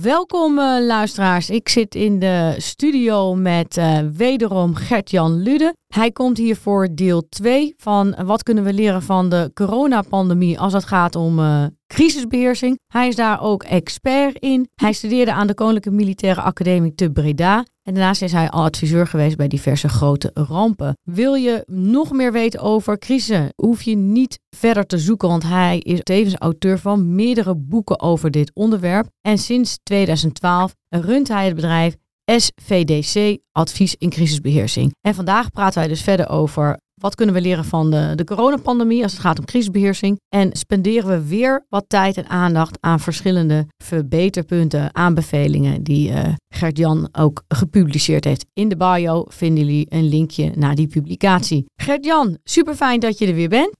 Welkom uh, luisteraars. Ik zit in de studio met uh, wederom Gert-Jan Lude. Hij komt hier voor deel 2 van wat kunnen we leren van de coronapandemie als het gaat om uh, crisisbeheersing. Hij is daar ook expert in. Hij studeerde aan de Koninklijke Militaire Academie te Breda. En daarnaast is hij al adviseur geweest bij diverse grote rampen. Wil je nog meer weten over crisissen, hoef je niet verder te zoeken, want hij is tevens auteur van meerdere boeken over dit onderwerp. En sinds 2012 runt hij het bedrijf SVDC, Advies in Crisisbeheersing. En vandaag praten wij dus verder over wat kunnen we leren van de, de coronapandemie als het gaat om crisisbeheersing? En spenderen we weer wat tijd en aandacht aan verschillende verbeterpunten, aanbevelingen die uh, Gert-Jan ook gepubliceerd heeft. In de bio vinden jullie een linkje naar die publicatie. Gert-Jan, super fijn dat je er weer bent.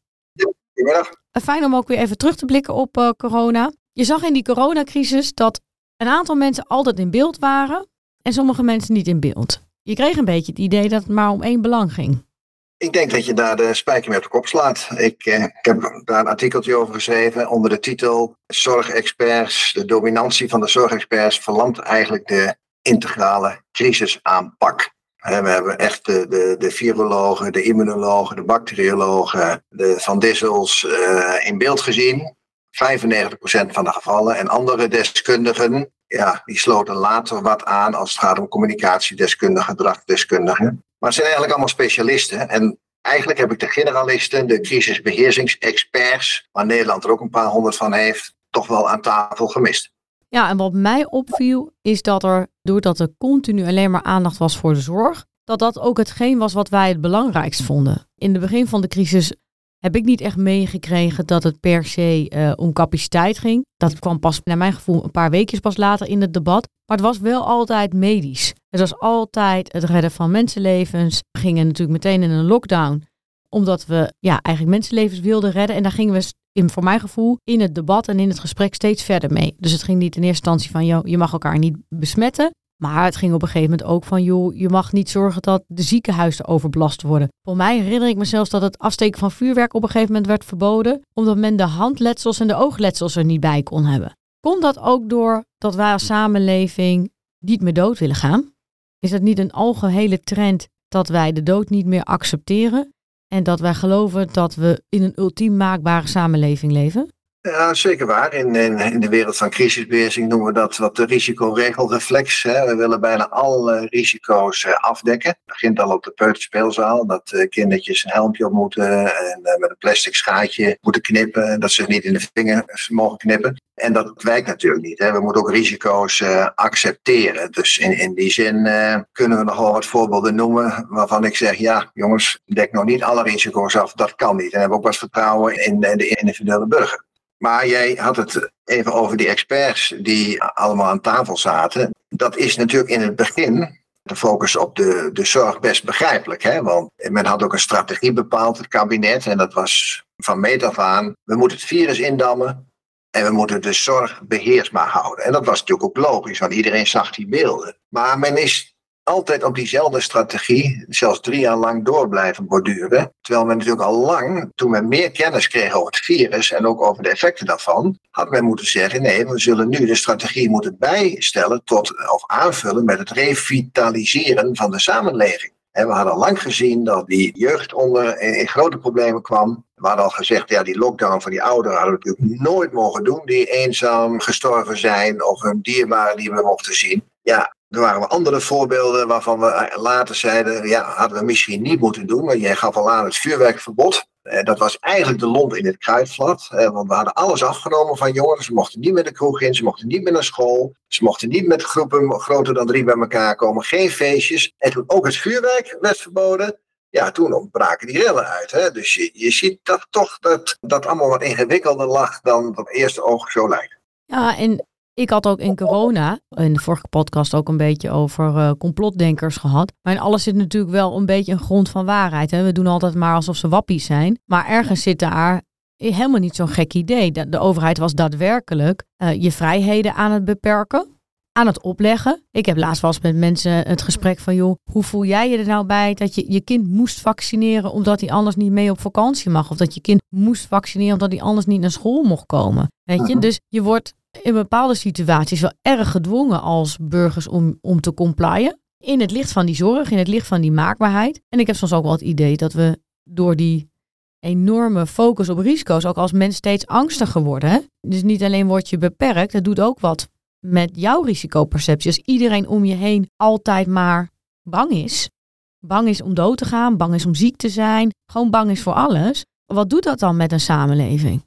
Goedemiddag. Fijn om ook weer even terug te blikken op uh, corona. Je zag in die coronacrisis dat een aantal mensen altijd in beeld waren en sommige mensen niet in beeld. Je kreeg een beetje het idee dat het maar om één belang ging. Ik denk dat je daar de spijker mee op de kop slaat. Ik, eh, ik heb daar een artikeltje over geschreven onder de titel Zorgexperts, de dominantie van de zorgexperts verlamt eigenlijk de integrale crisisaanpak. We hebben echt de, de, de virologen, de immunologen, de bacteriologen, de Van Dissels uh, in beeld gezien. 95% van de gevallen. En andere deskundigen, ja, die sloten later wat aan als het gaat om communicatiedeskundigen, gedragsdeskundigen. Maar het zijn eigenlijk allemaal specialisten. En eigenlijk heb ik de generalisten, de crisisbeheersingsexperts, waar Nederland er ook een paar honderd van heeft, toch wel aan tafel gemist. Ja, en wat mij opviel is dat er, doordat er continu alleen maar aandacht was voor de zorg, dat dat ook hetgeen was wat wij het belangrijkst vonden. In het begin van de crisis heb ik niet echt meegekregen dat het per se uh, om capaciteit ging. Dat kwam pas, naar mijn gevoel, een paar weken pas later in het debat. Maar het was wel altijd medisch. Het was altijd het redden van mensenlevens. We gingen natuurlijk meteen in een lockdown, omdat we ja, eigenlijk mensenlevens wilden redden. En daar gingen we, in, voor mijn gevoel, in het debat en in het gesprek steeds verder mee. Dus het ging niet in eerste instantie van, joh, je mag elkaar niet besmetten. Maar het ging op een gegeven moment ook van, joh, je mag niet zorgen dat de ziekenhuizen overbelast worden. Voor mij herinner ik me zelfs dat het afsteken van vuurwerk op een gegeven moment werd verboden, omdat men de handletsels en de oogletsels er niet bij kon hebben. Komt dat ook door dat wij als samenleving niet meer dood willen gaan? Is dat niet een algehele trend dat wij de dood niet meer accepteren en dat wij geloven dat we in een ultiem maakbare samenleving leven? Ja, zeker waar. In, in, in, de wereld van crisisbeheersing noemen we dat wat de risicoregelreflex. Hè. We willen bijna alle risico's uh, afdekken. Het begint al op de peuterspeelzaal, dat uh, kindertjes een helmpje op moeten en uh, met een plastic schaatje moeten knippen. En dat ze niet in de vingers mogen knippen. En dat werkt natuurlijk niet. Hè. We moeten ook risico's accepteren. Dus in, in die zin kunnen we nogal wat voorbeelden noemen waarvan ik zeg, ja jongens, dek nog niet alle risico's af. Dat kan niet. En hebben ook wat vertrouwen in de individuele burger. Maar jij had het even over die experts die allemaal aan tafel zaten. Dat is natuurlijk in het begin de focus op de, de zorg best begrijpelijk. Hè? Want men had ook een strategie bepaald, het kabinet. En dat was van meet af aan, we moeten het virus indammen. En we moeten de zorg beheersbaar houden. En dat was natuurlijk ook logisch, want iedereen zag die beelden. Maar men is altijd op diezelfde strategie, zelfs drie jaar lang door blijven borduren. Terwijl men natuurlijk al lang, toen men meer kennis kreeg over het virus en ook over de effecten daarvan, had men moeten zeggen: nee, we zullen nu de strategie moeten bijstellen tot, of aanvullen met het revitaliseren van de samenleving. En we hadden al lang gezien dat die jeugd onder in, grote problemen kwam. We hadden al gezegd, ja, die lockdown van die ouderen hadden we natuurlijk nooit mogen doen, die eenzaam gestorven zijn of hun dierbaren die we mochten zien. Ja, er waren andere voorbeelden waarvan we later zeiden, ja, hadden we misschien niet moeten doen. Maar jij gaf al aan het vuurwerkverbod. Eh, dat was eigenlijk de lont in het kruidvat. Eh, want we hadden alles afgenomen van jongeren. Ze mochten niet met de kroeg in, ze mochten niet meer naar school. Ze mochten niet met groepen groter dan drie bij elkaar komen. Geen feestjes. En toen ook het vuurwerk werd verboden. Ja, toen ontbraken die rellen uit. Hè? Dus je, je ziet dat toch dat dat allemaal wat ingewikkelder lag dan op eerste oog zo lijkt. Ja, en ik had ook in corona, in de vorige podcast ook een beetje over uh, complotdenkers gehad. Maar in alles zit natuurlijk wel een beetje een grond van waarheid. Hè? We doen altijd maar alsof ze wappies zijn. Maar ergens zit daar helemaal niet zo'n gek idee. De, de overheid was daadwerkelijk uh, je vrijheden aan het beperken. Aan het opleggen. Ik heb laatst wel eens met mensen het gesprek van, joh, hoe voel jij je er nou bij dat je je kind moest vaccineren omdat hij anders niet mee op vakantie mag? Of dat je kind moest vaccineren omdat hij anders niet naar school mocht komen? Weet je, dus je wordt in bepaalde situaties wel erg gedwongen als burgers om, om te complyen. In het licht van die zorg, in het licht van die maakbaarheid. En ik heb soms ook wel het idee dat we door die enorme focus op risico's ook als mens steeds angstiger worden. Hè? Dus niet alleen word je beperkt, het doet ook wat met jouw risicoperceptie. Als iedereen om je heen altijd maar bang is, bang is om dood te gaan, bang is om ziek te zijn, gewoon bang is voor alles. Wat doet dat dan met een samenleving?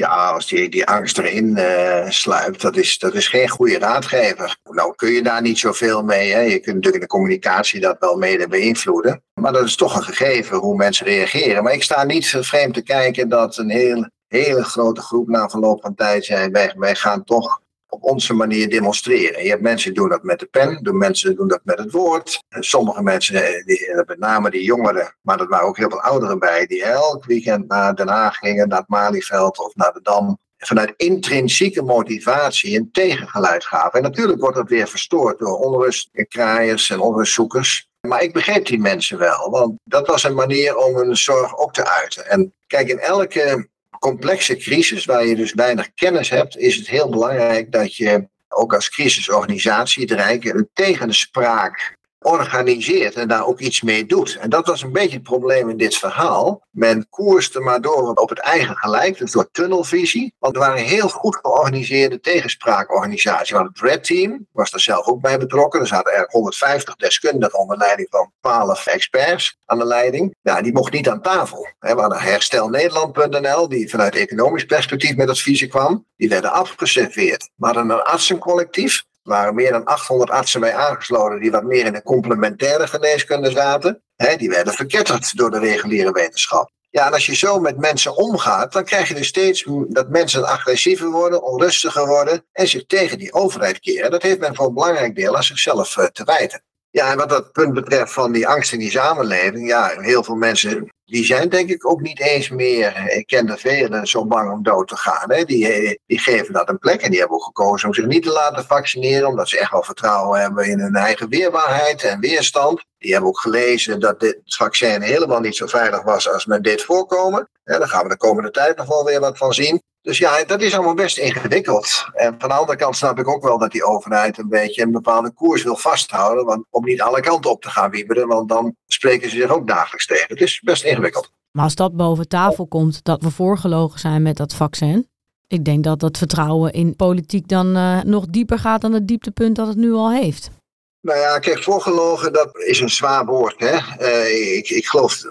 Ja, als die, die angst erin uh, sluipt, dat is, dat is geen goede raadgever. Nou kun je daar niet zoveel mee. Hè. Je kunt natuurlijk in de communicatie dat wel mede beïnvloeden. Maar dat is toch een gegeven hoe mensen reageren. Maar ik sta niet vreemd te kijken dat een heel, hele grote groep na verloop van tijd zei: wij, wij gaan toch op onze manier demonstreren. Je hebt mensen die doen dat met de pen, doen mensen doen dat met het woord. Sommige mensen, eh, die, met name die jongeren, maar er waren ook heel veel ouderen bij, die elk weekend naar Den Haag gingen, naar het Malieveld of naar de Dam. Vanuit intrinsieke motivatie een tegengeluid gaven. En natuurlijk wordt dat weer verstoord door onrust en kraaiers en onrustzoekers. Maar ik begreep die mensen wel, want dat was een manier om hun zorg ook te uiten. En kijk, in elke complexe crisis, waar je dus weinig kennis hebt, is het heel belangrijk dat je ook als crisisorganisatie het Rijk een tegenspraak organiseert en daar ook iets mee doet. En dat was een beetje het probleem in dit verhaal. Men koerste maar door op het eigen gelijk, dus door tunnelvisie. Want er waren heel goed georganiseerde tegenspraakorganisaties. Want het Red Team was er zelf ook bij betrokken. Er zaten er 150 deskundigen onder leiding van 12 experts aan de leiding. Ja, die mocht niet aan tafel. We hadden herstelnederland.nl, die vanuit economisch perspectief met adviezen kwam. Die werden afgeserveerd. We hadden een artsencollectief waren meer dan 800 artsen bij aangesloten die wat meer in de complementaire geneeskunde zaten. die werden verketterd door de reguliere wetenschap. Ja, en als je zo met mensen omgaat, dan krijg je dus steeds dat mensen agressiever worden, onrustiger worden en zich tegen die overheid keren. Dat heeft men voor een belangrijk deel aan zichzelf eh, te wijten. Ja, en wat dat punt betreft van die angst in die samenleving, ja, heel veel mensen die zijn denk ik ook niet eens meer, ik ken er velen, zo bang om dood te gaan. Hè. Die, die geven dat een plek en die hebben ook gekozen om zich niet te laten vaccineren, omdat ze echt wel vertrouwen hebben in hun eigen weerbaarheid en weerstand. Die hebben ook gelezen dat dit vaccin helemaal niet zo veilig was als men dit voorkomen. Ja, daar gaan we de komende tijd nog wel weer wat van zien. Dus ja, dat is allemaal best ingewikkeld. En van de andere kant snap ik ook wel dat die overheid een beetje een bepaalde koers wil vasthouden. Want, om niet alle kanten op te gaan wieberen, want dan spreken ze zich ook dagelijks tegen. Het is best ingewikkeld. Maar als dat boven tafel komt, dat we voorgelogen zijn met dat vaccin. Ik denk dat dat vertrouwen in politiek dan uh, nog dieper gaat dan het dieptepunt dat het nu al heeft. Nou ja, kijk, voorgelogen, dat is een zwaar woord. Hè? Uh, ik, ik geloof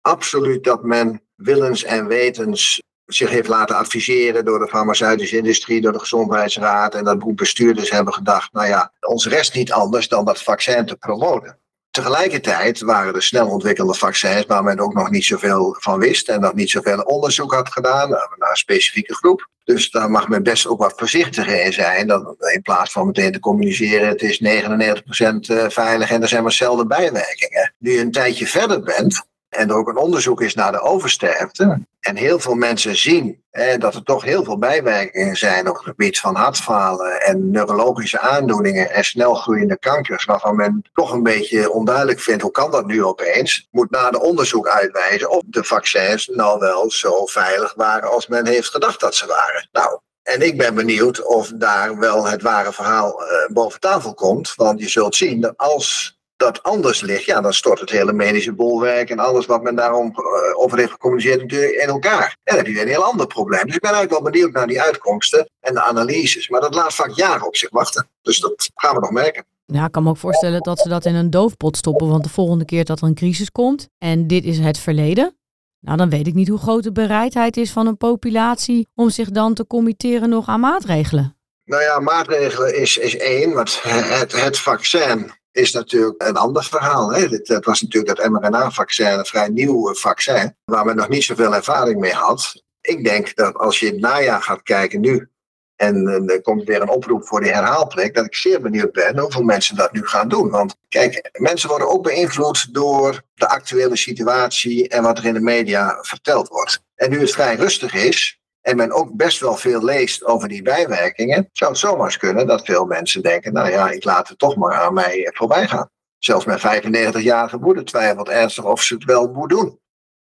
absoluut dat men willens en wetens zich heeft laten adviseren door de farmaceutische industrie, door de gezondheidsraad. En dat bestuurders hebben gedacht, nou ja, ons rest niet anders dan dat vaccin te promoten. Tegelijkertijd waren er snel ontwikkelde vaccins waar men ook nog niet zoveel van wist en nog niet zoveel onderzoek had gedaan naar een specifieke groep. Dus daar mag men best ook wat voorzichtiger in zijn. Dan, in plaats van meteen te communiceren, het is 99% eh, veilig en er zijn maar zelden bijwerkingen. Nu je een tijdje verder bent, en er ook een onderzoek is naar de oversterfte. En heel veel mensen zien hè, dat er toch heel veel bijwerkingen zijn op het gebied van hartfalen en neurologische aandoeningen en snelgroeiende kankers, waarvan men toch een beetje onduidelijk vindt hoe kan dat nu opeens. Moet na de onderzoek uitwijzen of de vaccins nou wel zo veilig waren als men heeft gedacht dat ze waren. Nou, en ik ben benieuwd of daar wel het ware verhaal uh, boven tafel komt. Want je zult zien dat als dat anders ligt, ja, dan stort het hele medische bolwerk en alles wat men daarom uh, over heeft gecommuniceerd natuurlijk in elkaar. En dan heb je weer een heel ander probleem. Dus ik ben eigenlijk wel benieuwd naar die uitkomsten en de analyses. Maar dat laat vaak jaren op zich wachten. Dus dat gaan we nog merken. Ja, ik kan me ook voorstellen dat ze dat in een doofpot stoppen. Want de volgende keer dat er een crisis komt en dit is het verleden. Nou, dan weet ik niet hoe groot de bereidheid is van een populatie om zich dan te committeren nog aan maatregelen. Nou ja, maatregelen is, is één, want het, het vaccin is natuurlijk een ander verhaal. Hè. Het, was natuurlijk dat mRNA-vaccin een vrij nieuw vaccin, waar men nog niet zoveel ervaring mee had. Ik denk dat als je in het najaar gaat kijken nu, en er komt weer een oproep voor die herhaalplek, dat ik zeer benieuwd ben hoeveel mensen dat nu gaan doen. Want kijk, mensen worden ook beïnvloed door de actuele situatie en wat er in de media verteld wordt. En nu het vrij rustig is, en men ook best wel veel leest over die bijwerkingen, zou het zomaar kunnen dat veel mensen denken, nou ja, ik laat het toch maar aan mij voorbij gaan. Zelfs mijn 95-jarige moeder twijfelt ernstig of ze het wel moet doen.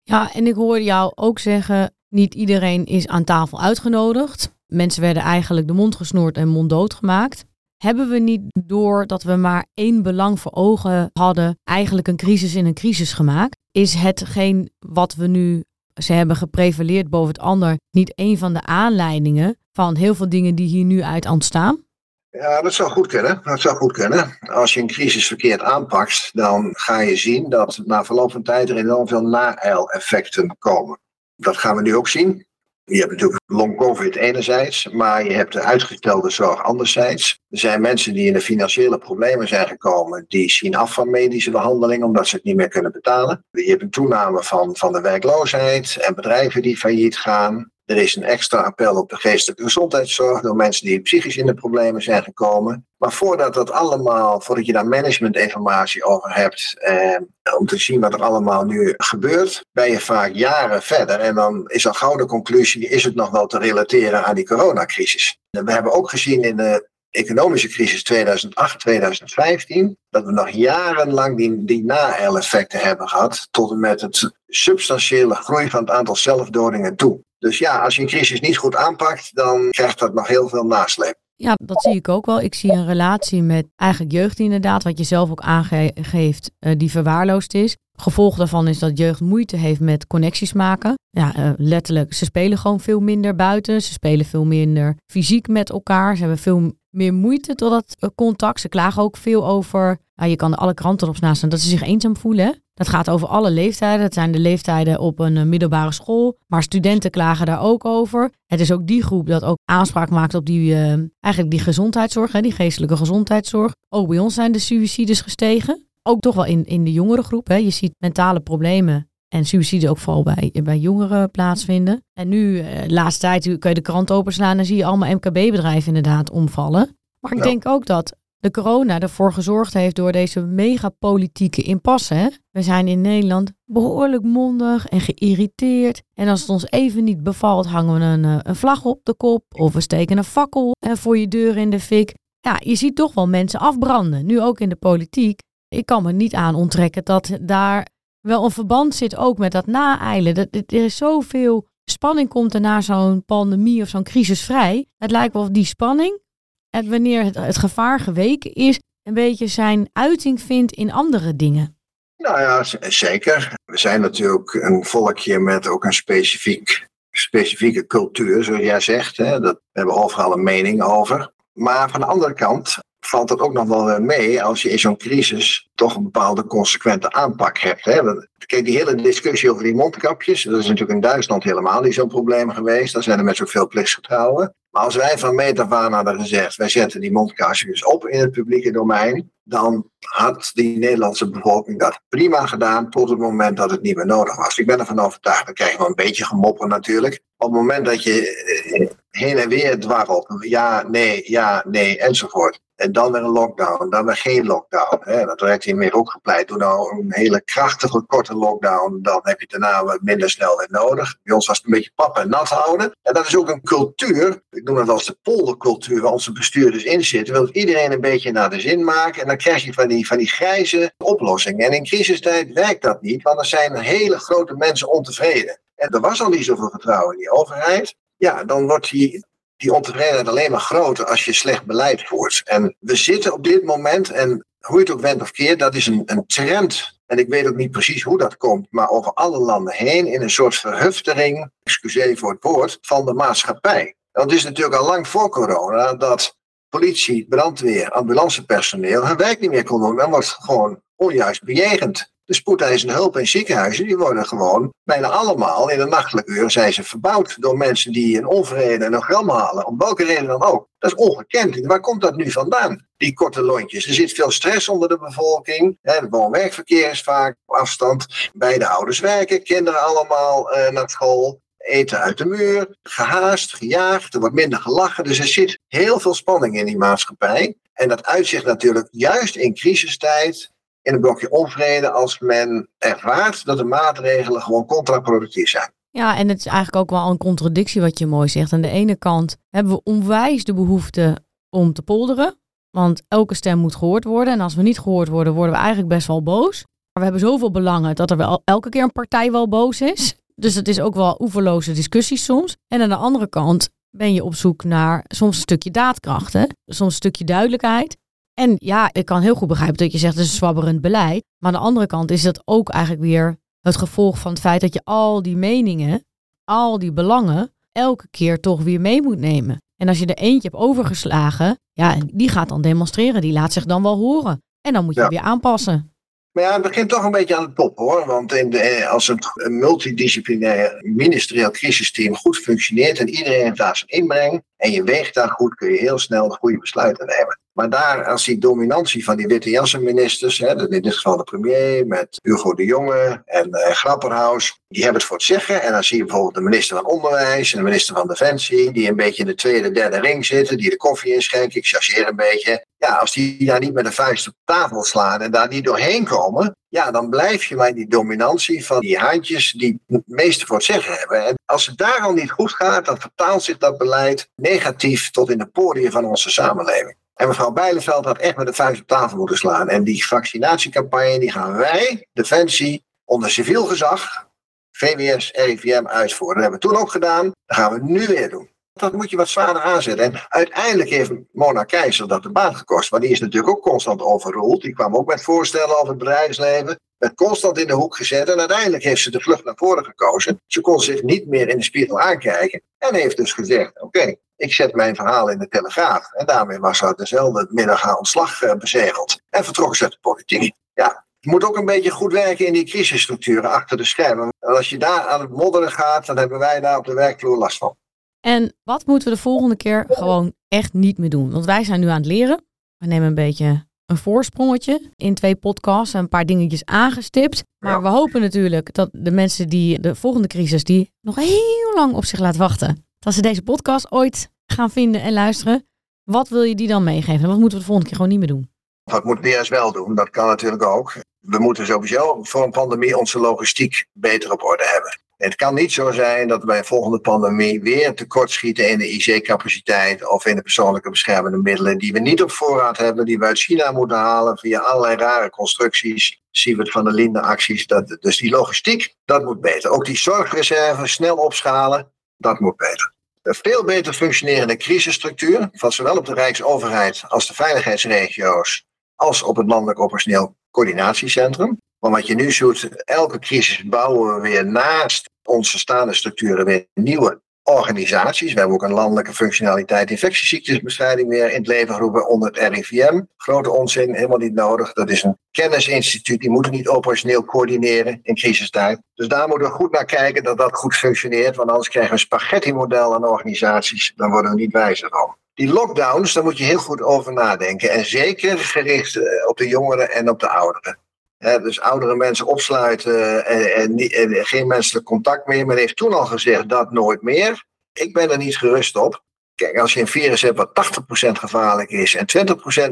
Ja, en ik hoor jou ook zeggen, niet iedereen is aan tafel uitgenodigd. Mensen werden eigenlijk de mond gesnoerd en monddood gemaakt. Hebben we niet door dat we maar één belang voor ogen hadden, eigenlijk een crisis in een crisis gemaakt? Is hetgeen wat we nu ze hebben geprevaleerd boven het ander niet een van de aanleidingen van heel veel dingen die hier nu uit ontstaan? Ja, dat zou goed kunnen. Dat zou goed kunnen. Als je een crisis verkeerd aanpakt, dan ga je zien dat na verloop van tijd er enorm veel na-effecten komen. Dat gaan we nu ook zien. Je hebt natuurlijk long covid enerzijds, maar je hebt de uitgestelde zorg anderzijds. Er zijn mensen die in de financiële problemen zijn gekomen, die zien af van medische behandeling omdat ze het niet meer kunnen betalen. Je hebt een toename van, van de werkloosheid en bedrijven die failliet gaan. Er is een extra appel op de geestelijke gezondheidszorg door mensen die psychisch in de problemen zijn gekomen. Maar voordat dat allemaal, voordat je daar managementinformatie over hebt, eh, om te zien wat er allemaal nu gebeurt, ben je vaak jaren verder. En dan is al gauw de conclusie, is het nog wel te relateren aan die coronacrisis? We hebben ook gezien in de economische crisis 2008, 2015, dat we nog jarenlang die, die na-effecten hebben gehad, tot en met het substantiële groei van het aantal zelfdodingen toe. Dus ja, als je een crisis niet goed aanpakt, dan krijgt dat nog heel veel nasleep. Ja, dat zie ik ook wel. Ik zie een relatie met eigenlijk jeugd inderdaad, wat je zelf ook aangeeft, uh, die verwaarloosd is. Gevolg daarvan is dat jeugd moeite heeft met connecties maken. Ja, uh, letterlijk, ze spelen gewoon veel minder buiten. Ze spelen veel minder fysiek met elkaar. Ze hebben veel meer moeite tot dat eh, contact. Ze klagen ook veel over, nou, je kan alle kranten erop staan, dat ze zich eenzaam voelen. Dat gaat over alle leeftijden. Dat zijn de leeftijden op een eh, middelbare school. Maar studenten klagen daar ook over. Het is ook die groep dat ook aanspraak maakt op die, uh, eigenlijk die gezondheidszorg, hè, die geestelijke gezondheidszorg. Ook bij ons zijn de suicides gestegen. Ook toch wel in, in de jongere groep. Hè. Je ziet mentale problemen en suicide ook vooral bij, bij jongeren plaatsvinden. En nu, uh, laatste tijd, kun je de krant openslaan en zie je allemaal MKB-bedrijven inderdaad omvallen. Maar ik denk ook dat de corona ervoor gezorgd heeft door deze megapolitieke impasse. We zijn in Nederland behoorlijk mondig en geïrriteerd. En als het ons even niet bevalt, hangen we een, eh, een vlag op de kop of we steken een fakkel eh, voor je deur in de fik. Ja, je ziet toch wel mensen afbranden, nu ook in de politiek. Ik kan me niet aan onttrekken dat daar wel een verband zit ook met dat naeilen. Dat, er is zoveel spanning komt er na zo'n pandemie of zo'n crisis vrij. Het lijkt wel of die spanning en wanneer het, gevaar geweken is, een beetje zijn uiting vindt in andere dingen. Nou ja, zeker. We zijn natuurlijk een volkje met ook een specifiek, specifieke cultuur, zoals jij zegt. Hè. Dat, we hebben overal een mening over. Maar van de andere kant valt het ook nog wel mee als je in zo'n crisis toch een bepaalde consequente aanpak hebt. Hè? Kijk, die hele discussie over die mondkapjes, dat is natuurlijk in Duitsland helemaal niet zo'n probleem geweest. Daar zijn er met zoveel plichtsgetrouwen. Maar als wij van meet af hadden gezegd, wij zetten die mondkapjes op in het publieke domein, dan had die Nederlandse bevolking dat prima gedaan tot het moment dat het niet meer nodig was. Ik ben ervan overtuigd, dan krijgen we een beetje gemopper natuurlijk. Op het moment dat je eh, heen en weer dwarrelt, ja, nee, ja, nee, enzovoort. En dan weer een lockdown, dan weer geen lockdown. Hè. Dat werd hiermee ook gepleit. Doe nou een hele krachtige, korte lockdown, dan heb je daarna wat minder snel nodig. Bij ons was het een beetje pap en nat houden. En dat is ook een cultuur, ik noem het als de poldercultuur, waar onze bestuurders in zitten. Wil iedereen een beetje naar de zin maken. En dan krijg je van die, van die grijze oplossingen. En in crisistijd werkt dat niet, want er zijn hele grote mensen ontevreden. En er was al niet zoveel vertrouwen in die overheid. Ja, dan wordt die die ontevredenheid alleen maar groter als je slecht beleid voert. En we zitten op dit moment, en hoe je het ook went of keert, dat is een, een trend. En ik weet ook niet precies hoe dat komt, maar over alle landen heen in een soort verhuftering, excuseer voor het woord, van de maatschappij. Het is natuurlijk al lang voor corona dat politie, brandweer, ambulancepersoneel hun werk niet meer kon doen. Dan wordt gewoon onjuist bejegend. De spoedeisende hulp in ziekenhuizen, die worden gewoon bijna allemaal in de nachtelijke uren zijn ze verbouwd door mensen die een onvrede en een gram halen. Om welke reden dan ook. Dat is ongekend. Waar komt dat nu vandaan? Die korte lontjes. Er zit veel stress onder de bevolking. Het woon-werkverkeer is vaak op afstand. Beide ouders werken, kinderen allemaal uh, naar school eten uit de muur, gehaast, gejaagd, er wordt minder gelachen. Dus er zit heel veel spanning in die maatschappij. En dat uitzicht natuurlijk juist in crisistijd in een blokje onvrede als men ervaart dat de maatregelen gewoon contraproductief zijn. Ja, en het is eigenlijk ook wel een contradictie wat je mooi zegt. Aan de ene kant hebben we onwijs de behoefte om te polderen. Want elke stem moet gehoord worden. En als we niet gehoord worden, worden we eigenlijk best wel boos. Maar we hebben zoveel belangen dat er wel elke keer een partij wel boos is. Dus het is ook wel oeverloze discussies soms. En aan de andere kant ben je op zoek naar soms een stukje daadkracht, soms een stukje duidelijkheid. En ja, ik kan heel goed begrijpen dat je zegt het is een zwabberend beleid. Maar aan de andere kant is dat ook eigenlijk weer het gevolg van het feit dat je al die meningen, al die belangen, elke keer toch weer mee moet nemen. En als je er eentje hebt overgeslagen, ja, die gaat dan demonstreren, die laat zich dan wel horen. En dan moet je weer aanpassen. Maar ja, het begint toch een beetje aan het top hoor. Want in de, eh, als een multidisciplinair ministerieel crisisteam goed functioneert en iedereen heeft daar zijn inbreng en je weegt daar goed, kun je heel snel de goede besluiten nemen. Maar daar, als die dominantie van die witte jassenministers, hè, in dit geval de premier met Hugo de Jonge en uh, Grapperhaus, die hebben het voor het zeggen. En dan zie je bijvoorbeeld de minister van Onderwijs en de minister van Defensie, die een beetje in de tweede, derde ring zitten, die de koffie inschenken. Ik chargeer een beetje. Ja, als die daar niet met de vuist op tafel slaan en daar niet doorheen komen, ja, dan blijf je bij die dominantie van die handjes die het meeste voor het zeggen hebben. En als het daar al niet goed gaat, dan vertaalt zich dat beleid negatief tot in de poriën van onze samenleving. En mevrouw Bijleveld had echt met de vuist op tafel moeten slaan. En die vaccinatiecampagne, die gaan wij, Defensie, onder civiel gezag, VWS, RIVM uitvoeren. Dat hebben we toen ook gedaan. Dat gaan we nu weer doen. Dat moet je wat zwaarder aanzetten. En uiteindelijk heeft Mona Keizer dat de baan gekost. Maar die is natuurlijk ook constant overroeld. Die kwam ook met voorstellen over het bedrijfsleven. Werd constant in de hoek gezet. En uiteindelijk heeft ze de vlucht naar voren gekozen. Ze kon zich niet meer in de spiegel aankijken. En heeft dus gezegd: Oké, ik zet mijn verhaal in de Telegraaf. En daarmee was ze dezelfde middag haar ontslag eh, bezegeld. En vertrok ze uit de politiek. Ja, je moet ook een beetje goed werken in die crisisstructuren achter de schermen. En als je daar aan het modderen gaat, dan hebben wij daar op de werkvloer last van. En wat moeten we de volgende keer gewoon echt niet meer doen? Want wij zijn nu aan het leren. We nemen een beetje een voorsprongetje in twee podcasts en een paar dingetjes aangestipt. Maar we hopen natuurlijk dat de mensen die de volgende crisis die nog heel lang op zich laat wachten, dat ze deze podcast ooit gaan vinden en luisteren. Wat wil je die dan meegeven? wat moeten we de volgende keer gewoon niet meer doen? Wat moeten we eerst wel doen? Dat kan natuurlijk ook. We moeten sowieso voor een pandemie onze logistiek beter op orde hebben. Het kan niet zo zijn dat een volgende pandemie weer tekortschieten in de IC-capaciteit of in de persoonlijke beschermende middelen die we niet op voorraad hebben, die we uit China moeten halen via allerlei rare constructies. Zien we het van de Linde-acties. Dus die logistiek, dat moet beter. Ook die zorgreserve snel opschalen, dat moet beter. Een veel beter functionerende crisisstructuur, van zowel op de Rijksoverheid als de veiligheidsregio's, als op het landelijk operationeel coördinatiecentrum. Maar wat je nu ziet, elke crisis bouwen we weer naast onze staande structuren weer nieuwe organisaties. We hebben ook een landelijke functionaliteit infectieziektebestrijding weer in het leven geroepen onder het RIVM. Grote onzin, helemaal niet nodig. Dat is een kennisinstituut, die moeten niet operationeel coördineren in crisistijd. Dus daar moeten we goed naar kijken dat dat goed functioneert, want anders krijgen we een spaghetti-model aan organisaties. Dan worden we niet wijzer van. Die lockdowns, daar moet je heel goed over nadenken. En zeker gericht eh, op de jongeren en op de ouderen dus oudere mensen opsluiten en, en, en, geen menselijk contact meer. Men heeft toen al gezegd dat nooit meer. Ik ben er niet gerust op. Kijk, als je een virus hebt wat 80% gevaarlijk is en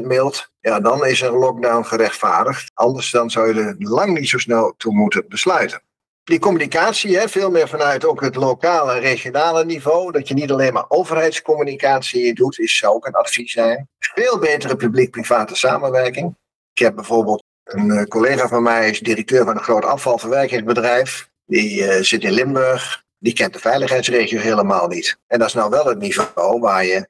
20% mild, ja, dan is een lockdown gerechtvaardigd. Anders dan zou je er lang niet zo snel toe moeten besluiten. Die communicatie, hè, veel meer vanuit ook het lokale en regionale niveau, dat je niet alleen maar overheidscommunicatie doet, is, zou ook een advies zijn. Veel betere publiek-private samenwerking. Ik heb bijvoorbeeld een eh, collega van mij is directeur van een groot afvalverwerkingsbedrijf. Die uh, zit in Limburg. Die kent de veiligheidsregio helemaal niet. En dat is nou wel het niveau waar je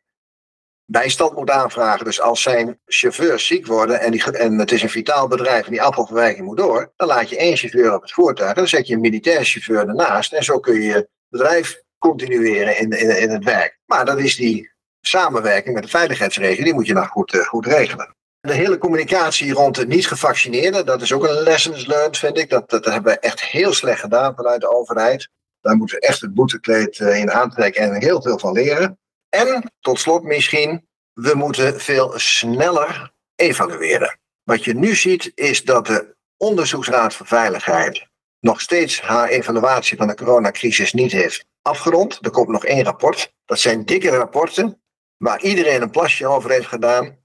bijstand moet aanvragen. Dus als zijn chauffeurs ziek worden en, die, en het is een vitaal bedrijf en die afvalverwerking moet door, dan laat je één chauffeur op het voertuig en dan zet je een militair chauffeur ernaast. En zo kun je je bedrijf continueren in, in, in het werk. Maar dat is die samenwerking met de veiligheidsregio, die moet je nou goed, uh, goed regelen. De hele communicatie rond de niet-gevaccineerden, dat is ook een lessons learned, vind ik. Dat, dat hebben we echt heel slecht gedaan vanuit de overheid. Daar moeten we echt het boetekleed eh, in aantrekken en heel veel van leren. En tot slot misschien, we moeten veel sneller evalueren. Wat je nu ziet is dat de Onderzoeksraad voor Veiligheid nog steeds haar evaluatie van de coronacrisis niet heeft afgerond. Er komt nog één rapport. Dat zijn dikke rapporten waar iedereen een plasje over heeft gedaan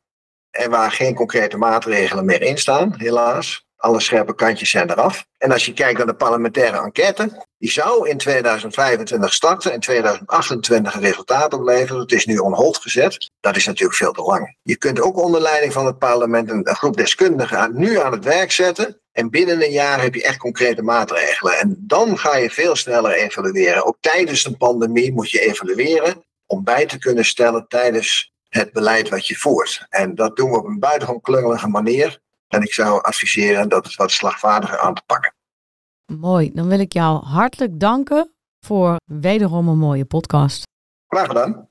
en waar geen concrete maatregelen meer in staan, helaas. Alle scherpe kantjes zijn eraf. En als je kijkt naar de parlementaire enquête, die zou in 2025 starten en 2028 een resultaat opleveren. Het is nu on hold gezet. Dat is natuurlijk veel te lang. Je kunt ook onder leiding van het parlement een, groep deskundigen nu aan het werk zetten. En binnen een jaar heb je echt concrete maatregelen. En dan ga je veel sneller evalueren. Ook tijdens een pandemie moet je evalueren om bij te kunnen stellen tijdens het beleid wat je voert. En dat doen we op een buitengewoon klungelige manier. En ik zou adviseren dat het wat slagvaardiger aan te pakken. Mooi, dan wil ik jou hartelijk danken voor wederom een mooie podcast. Graag gedaan.